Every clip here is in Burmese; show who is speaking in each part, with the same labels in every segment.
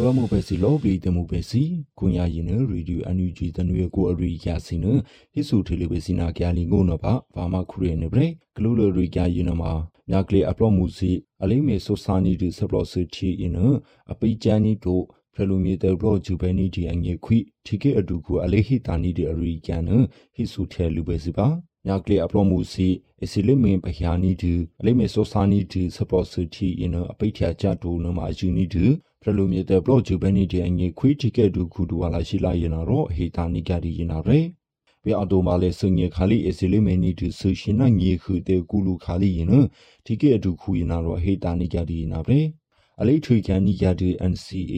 Speaker 1: ဘရမဘစီလောဘီတမှုပဲစီကွန်ရရင်နရေဒီယိုအန်ယူဂျီတနွေကိုအရိယာစင်နဟိဆူထေလီပဲစီနာကြလီငုံနပါဘာမခရနေဘရေဂလူလိုရိယာရင်နမှာမြကလေးအပလော့မှုစီအလိမေဆိုစာနီဒီဆပလော့စီတီအင်းအပိချန်နီတို့ဖရလူမီတေဘလော့ဂျူဘဲနီဒီအငေခွိထိကေအဒူကိုအလေးဟီတာနီဒီအရိကန်နဟိဆူထေလူပဲစီပါမြကလေးအပလော့မှုစီအစီလိမင်ပဟာနီဒီအလိမေဆိုစာနီဒီဆပလော့စီတီအင်းအပိချာချတူနမှာယူနီဒီ ဖရလူမြေတဲ့ဘလော့ဂျူဘဲနီဒီအငေခွိတိကဲဒူခုဒူဝါလာရှိလာရင်တော့ဟေတာနီကဒီရင်ရဲပြအတိုမာလေစငေခါလီအစီလီမေနီတူဆူရှင်နငေခုတဲ့ကူလူခါလီရင်တိကဲဒူခုရင်တော့ဟေတာနီကဒီရင်ရဲအလေးထွေကန်နီကဒီ NCA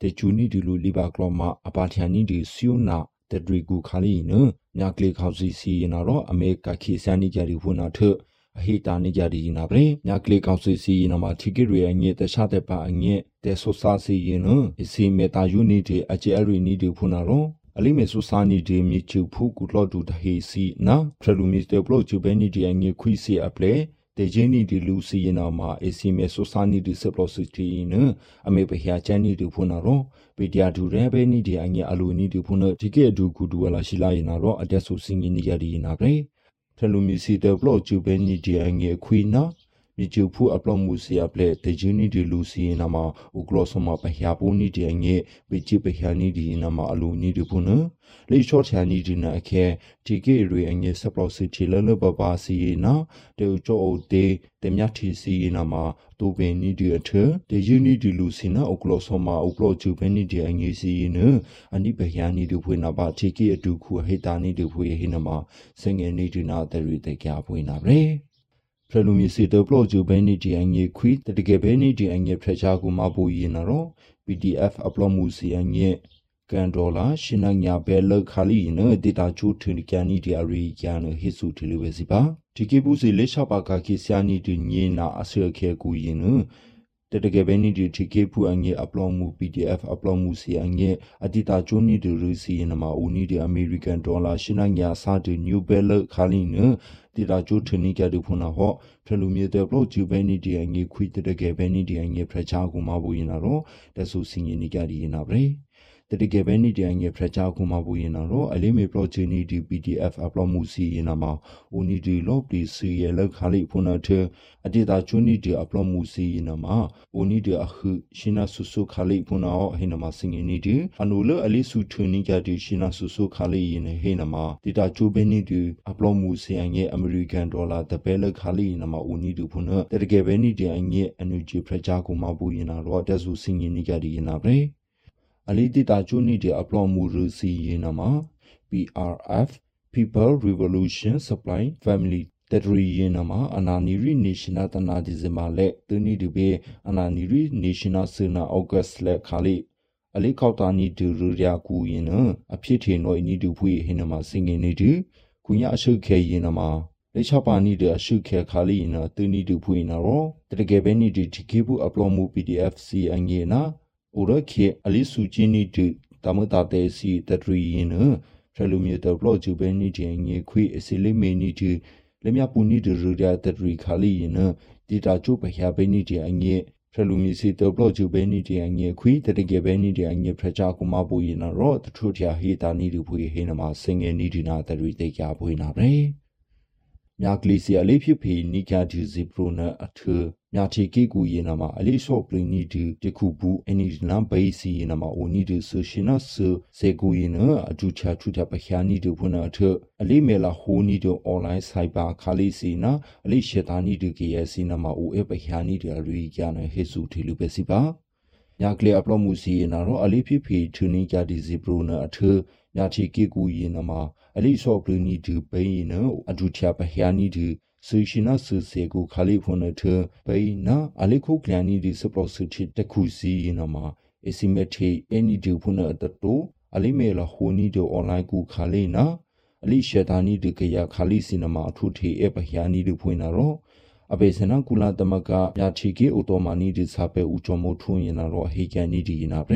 Speaker 1: တဲ့ချူနီဒီလူလီဘာကလောမအပါထန်နီဒီဆီယနာတဲ့ဒရီကူခါလီနမြကလေးခေါစီစီရင်တော့အမေကခိဆန်နီကြဒီဝနာထ အဟိတာနေကြဒီနာဗရေမြကလေးကောက်ဆွေစီရင်မှာတီကရီအငဲတခြားတဲ့ပါအငဲတဲဆိုစာစီရင်နအစီမေတာယူနီတီအကျဲရီနီတီဖုနာရောအလိမေဆူစာနီဒီမြချူဖူကူလော့ဒူတဟေစီနာဖရလူမီတေပလိုချူဘဲနီဒီအငဲခွီစီအပလေတေဂျင်းနီဒီလူစီရင်နာမှာအစီမေဆူစာနီဒီဆပလိုစီတီနအမေပဟျာချန်နီဒီဖုနာရောပေတျာဒူရဲဘဲနီဒီအငဲအလူနီဒီဖုနာဒီကေဒူကူဒူဝလာရှိလာရင်နာရောအတက်ဆူစင်ငီနီယာဒီနာဗရေ ထလူမီစီတဘလော့ကျူပဲနီဒီအငယ်ခွီနာ မြကျူဖူအပလော့မှုစီအပလက်တေဂျူနီဒီလူစီနာမဥကလောဆမပဟယာပူနီဒီအငယ်ပချိပဟယာနီဒီနာမအလူနီဒီဖုနလေချော့ချာနီဒီနာအခဲတီကေရီအငယ်ဆပလော့စီတီလလဘဘာစီနာတေချိုအိုတေတေမြတ်တီစီနာမတူပင်နီဒီအထတေဂျူနီဒီလူစီနာဥကလောဆမဥကလောကျူပဲနီဒီအငယ်စီနအနိပဟယာနီဒီဖွေနာပါတီကေအတူခုဟေတာနီဒီဖွေဟိနမစငယ်နီဒီနာတေရီတေကြဖွေနာဗရေ ဖရလူမီစီတပလော့ဂျူဘဲနီဒီအငေခွီတတကယ်ဘဲနီဒီအငေဖရချာကူမပူရင်နော် PDF အပလော့မှုစီအငေကန်ဒေါ်လာရှင်နညာဘဲလခါလီနဒေတာချူထင်ကန်နီဒီအရီကျန်ဟိဆူတီလိုပဲစီပါဒီကေဘူးစီလက်ချပါကခိဆာနီဒီညေနာအဆွေခဲကူရင် တတကယ်ပဲနီဒီတီကေဖူအငေအပလော့မှု PDF အပလော့မှုစီအငေအတီတာချိုနီဒီရူစီနမဦးနီဒီအမေရိကန်ဒေါ်လာရှင်နညာစာဒီနျူဘဲလခါလီနတီတာကျိုထနီကဒူဖုနာဟောဖလူမြေတဲ့ဘလော့ဂျူဘဲနီဒီအငေခွီတတကယ်ဘဲနီဒီအငေဖရချာကူမဘူရင်နာတော့တဆူစင်ရင်နီကဒီရင်နာဗရေ တတိကပဲနီတန်ရဲ့ဖရချာခုမပူရင်တော့အလေးမေ project နီဒီ PDF upload မှုစီရင်မှာဦးနီဒီ log ဒီစီရဲ့လောက်ခါလေးဖုန်တဲ့အတေတာချူနီဒီ upload မှုစီရင်မှာဦးနီဒီအခုရှင်နာဆုဆုခါလေးဖုန်အောဟိနမှာစင်ရင်နီဒီအနူလအလေးစုထူနီကြဒီရှင်နာဆုဆုခါလေးရင်ဟိနမှာတေတာချူဘဲနီဒီ upload မှုစီရင်ရဲ့ American dollar တပဲလောက်ခါလေးရင်မှာဦးနီဒီဖုန်တတိကပဲနီဒီအငရဲ့ energy ဖရချာခုမပူရင်တော့တက်စုစင်ရင်နီကြဒီရင်နာပဲ အလီတီတာချူနီတဲ့အပလော့မှုရစီရင်နာမှာ PRF People Revolution Supply Family တတရီရင်နာမှာအနာနီရီနေရှင်နာတနာဒီဇင်ဘာလက်တူနီဒီဘေအနာနီရီနေရှင်နာဆနာအောဂတ်လက်ခါလီအလေးခောက်တာနီဒူရူရာကူရင်နအဖြစ်ထေနိုနီဒူဖွေဟင်းနမှာစင်ငင်နေဒီကုညာအရှုခဲရင်နမှာလေချပါနီတဲ့အရှုခဲခါလီနတူနီဒူဖွေနာရောတကယ်ပဲနီဒီဒီကေဘူးအပလော့မှု PDF စီအငေနာ ဥရခေအလီစုချင်းနီတူတမတာတဲစီတထရီရင်နဖရလူမြေတဘလော့ဂျူဘဲနီတင်ငေခွေအစီလိမေနီတီလက်မြပူနီဒရူရတထရီခါလီရင်နတီတာချိုပဟျာဘဲနီတင်ငေဖရလူမြေစီတဘလော့ဂျူဘဲနီတင်ငေခွေတတကေဘဲနီတင်ငေဖရချာကူမပူရင်ရောတထုထျာဟေတာနီတူဖွေဟေနမစင်ငယ်နီဒီနာတရီတေကြဖွေနာပဲမြကလီစီအလေးဖြစ်ဖီနီကာဒီဇီပရိုနာအထ မြချေကေကူယေနာမှာအလေးဆော့ပလင်းနီဒီတခုဘူးအနီနာဘေးစီယေနာမှာအိုနီဒီဆရှင်နဆစေကူယေနာအတူချာထူတာပခ ्या နီဒီဖုနာထအလေးမေလာဟိုနီဒီအွန်လိုင်းဆိုင်ဘာခါလီစီနာအလေးရှေတာနီဒီကေယစီနာမှာအိုအပခ ्या နီဒီရီကျန်ဟေဆူထီလူပဲစီပါညာကလေးအပလော့မှုစီနာတော့အလေးဖြစ်ဖီထူနီကြဒီဇီပရိုနာအထညာချေကေကူယေနာမှာအလိဆော့ပလူနီဒီဘိန်းနအဒူချာပဟယာနီဒီ ဆူရှိနာဆူစေကိုခါလီဖွန်ထဘိန်းနာအလိခုကလန်နီဒီစပလော့ဆူချီတခုစီနမှာအစီမက်တီအန်နီဒီဖွန်တတိုအလိမေလာဟိုနီဒီအွန်လိုင်းကူခါလီနာအလိရှေတာနီဒီကရခါလီစီနမှာအထုထေအပဟယာနီဒီဖွင့်နာရောအဘေစနကုလာတမကယာချီကေအိုတိုမာနီဒီစာပေဦးချမိုထုံရင်နာရောဟေကန်နီဒီနာပ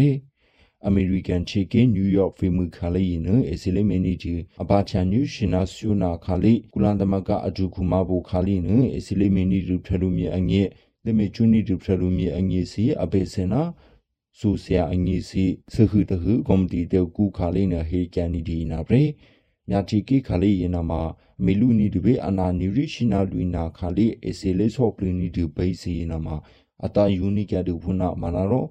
Speaker 1: ရေအမေရိကန်ချီကင်းနယူးယောက်ဖေမှုခါလေးရင်အစီလိမနီတီအဘာချန်နျူရှင်နာဆူနာခါလေးကုလန်သမကအဒူခုမဘူခါလေးနအစီလိမနီတူထလူမြေအငဲ့လေမေချူနီတူထလူမြေအငဲ့စီအဘေစနာဆိုဆရာအငီစီစခုတခုကွန်မတီတေကူခါလေးနဟေကန်နီဒီနာပရေမြာတီကိခါလေးယနာမှာမီလူနီဒီဘေအနာနီရီရှိနာလူနာခါလေးအစီလေးဆော့ပလနီဒီဘေးစီနာမှာအတာယူနီကဒူဖုနာမနာရော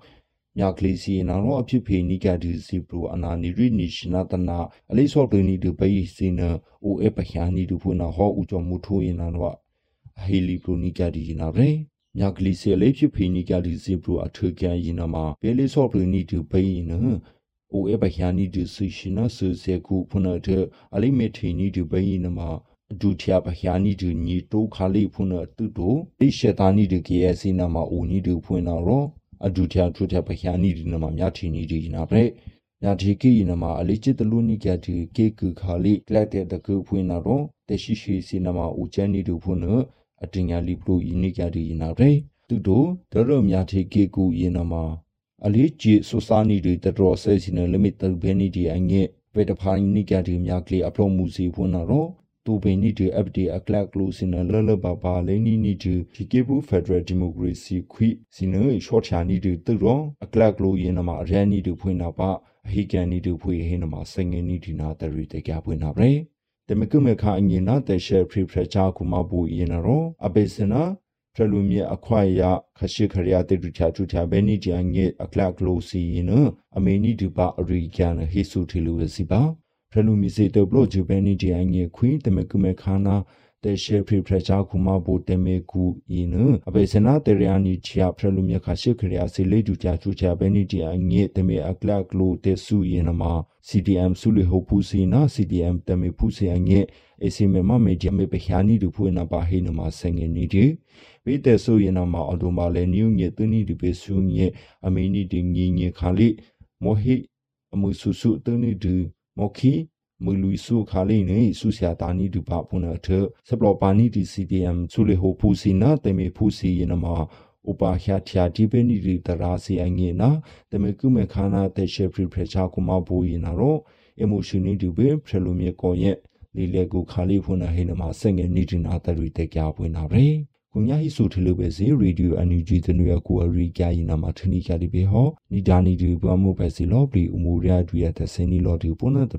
Speaker 1: မြကလေးစီနာရောအဖြစ်ဖေနီကဒီစီပရိုအနာနီရီနီရှနာတနာအလေးဆော့ပလနီဒီဘေးစီနာအိုအပညာနီဒူဖုနာဟောဦးကျော်မှုထိုးရင်နာတော့အဟီလီပရိုနီကဒီနာဗရေမြကလေးစီလေးဖြစ်ဖေနီကဒီစီပရိုအထွေကန်ရင်နာမှာဘေးလေးဆော့ပလနီဒီဘေးနာအိုအပညာနီဒီစီရှနာဆူစေကူဖုနာတဲ့အလေးမေထေနီဒီဘေးနာမှာဒုတိယပဟယာနီဒညီတိုခါလေးဖုန်တုတိုအိရှတာနီဒကေအစီနာမအိုနီဒဖွင့်တော့ရော အဒုတိယဒုတိယပဟယာနီဒနမမြထီနီဒီနာပရေညာဒီကီနမအလေးချစ်တလူနီကတီကေကူခါလေးကလတ်တဲ့တကူဖွင့်တော့တရှိရှိစီနမအိုချန်နီဒဖွင့်တော့အတင်ညာလီပလိုယီနီကတီနာပရေသူတို့ဒရမြထီကေကူယနမအလေးချစ်ဆိုစာနီဒီတတော်ဆဲစီနလမီတဘဲနီဒီအငဲဝေတဖိုင်နီကတီမြကလီအပလိုမူစီဖွင့်တော့ တူပင်နီဒီ FD အကလကလူစင်လလဘဘာလိနီနီဒီဒီကေဘူးဖက်ဒရယ်ဒီမိုကရေစီခွိစီနရှော့ချာနီဒီတူရောအကလကလူယင်နမှာရန်နီဒီဖွင့်နာပါအဟိကန်နီဒီဖွေဟင်းနမှာစငင်နီဒီနာတရီတေကြဖွင့်နာပရေတမကုမခအငင်နာတေရှယ်ဖရီဖရချာကူမဘူယင်နရောအဘေစနာဖရလူမီအခွိုင်ရခရှိခရယာတေတူချာတူချာဘဲနီဂျန်ငေအကလကလူစီယင်နအမေနီဒီပါအရိကန်ဟေဆူထီလူစီပါ ဖရလူမီစေတဘလို့ဂျူဘဲနီဒီအငေခွင်းတမကုမခါနာတေရှေဖရီဖရချာခုမဘိုတမေကူယင်းအဘေစနာတေရယာနီချာဖရလူမီခါရှိခရယာစီလေဒူချာချူချာဘဲနီဒီအငေတမေအကလကလိုတေဆူယင်းမှာ CDM ဆုလေဟိုပူစီနာ CDM တမေဖူစီအငေအစီမေမမေဂျမေပခ ानी ဒူဖွေနာပါဟိနမဆငေနီဒီဝိတေဆူယင်းမှာအဒိုမာလေနျူငေတနီဒီပေဆူငေအမီနီဒီငီငေခါလီမိုဟိအမှုဆူဆူတနီဒီ မော်ခီမူလူစုခါလေးနေစုဆရာတာနီဒူပါဖုန်အထစပလောပါနီဒီ CDM ဆုလေဟိုဖူစီနာတေမေဖူစီယနမဥပါခ ्या ချာဒီပနီဒီတရာစီအငေနာတမေကုမေခါနာတေရှေဖရီဖရချာကုမဘူယနာရောအမိုရှင်နီဒီဘေဖရလူမြေကောရဲ့လီလေကူခါလေးဖုန်ဟေနမဆငယ်နီဒီနာတရီတေကြပွင့်နာရေကုညာဟိဆိုထလူပဲ စီရေဒီယိုအန်ယူဂျီတနွေကူအရီကြရင်နာမထနီကြဒီဘေဟောနီဒါနီဒီဘွားမိုပဲစီလော်ပလီအမူရဒူရတဲ့စင်နီလော်ဒီပုနတ်တ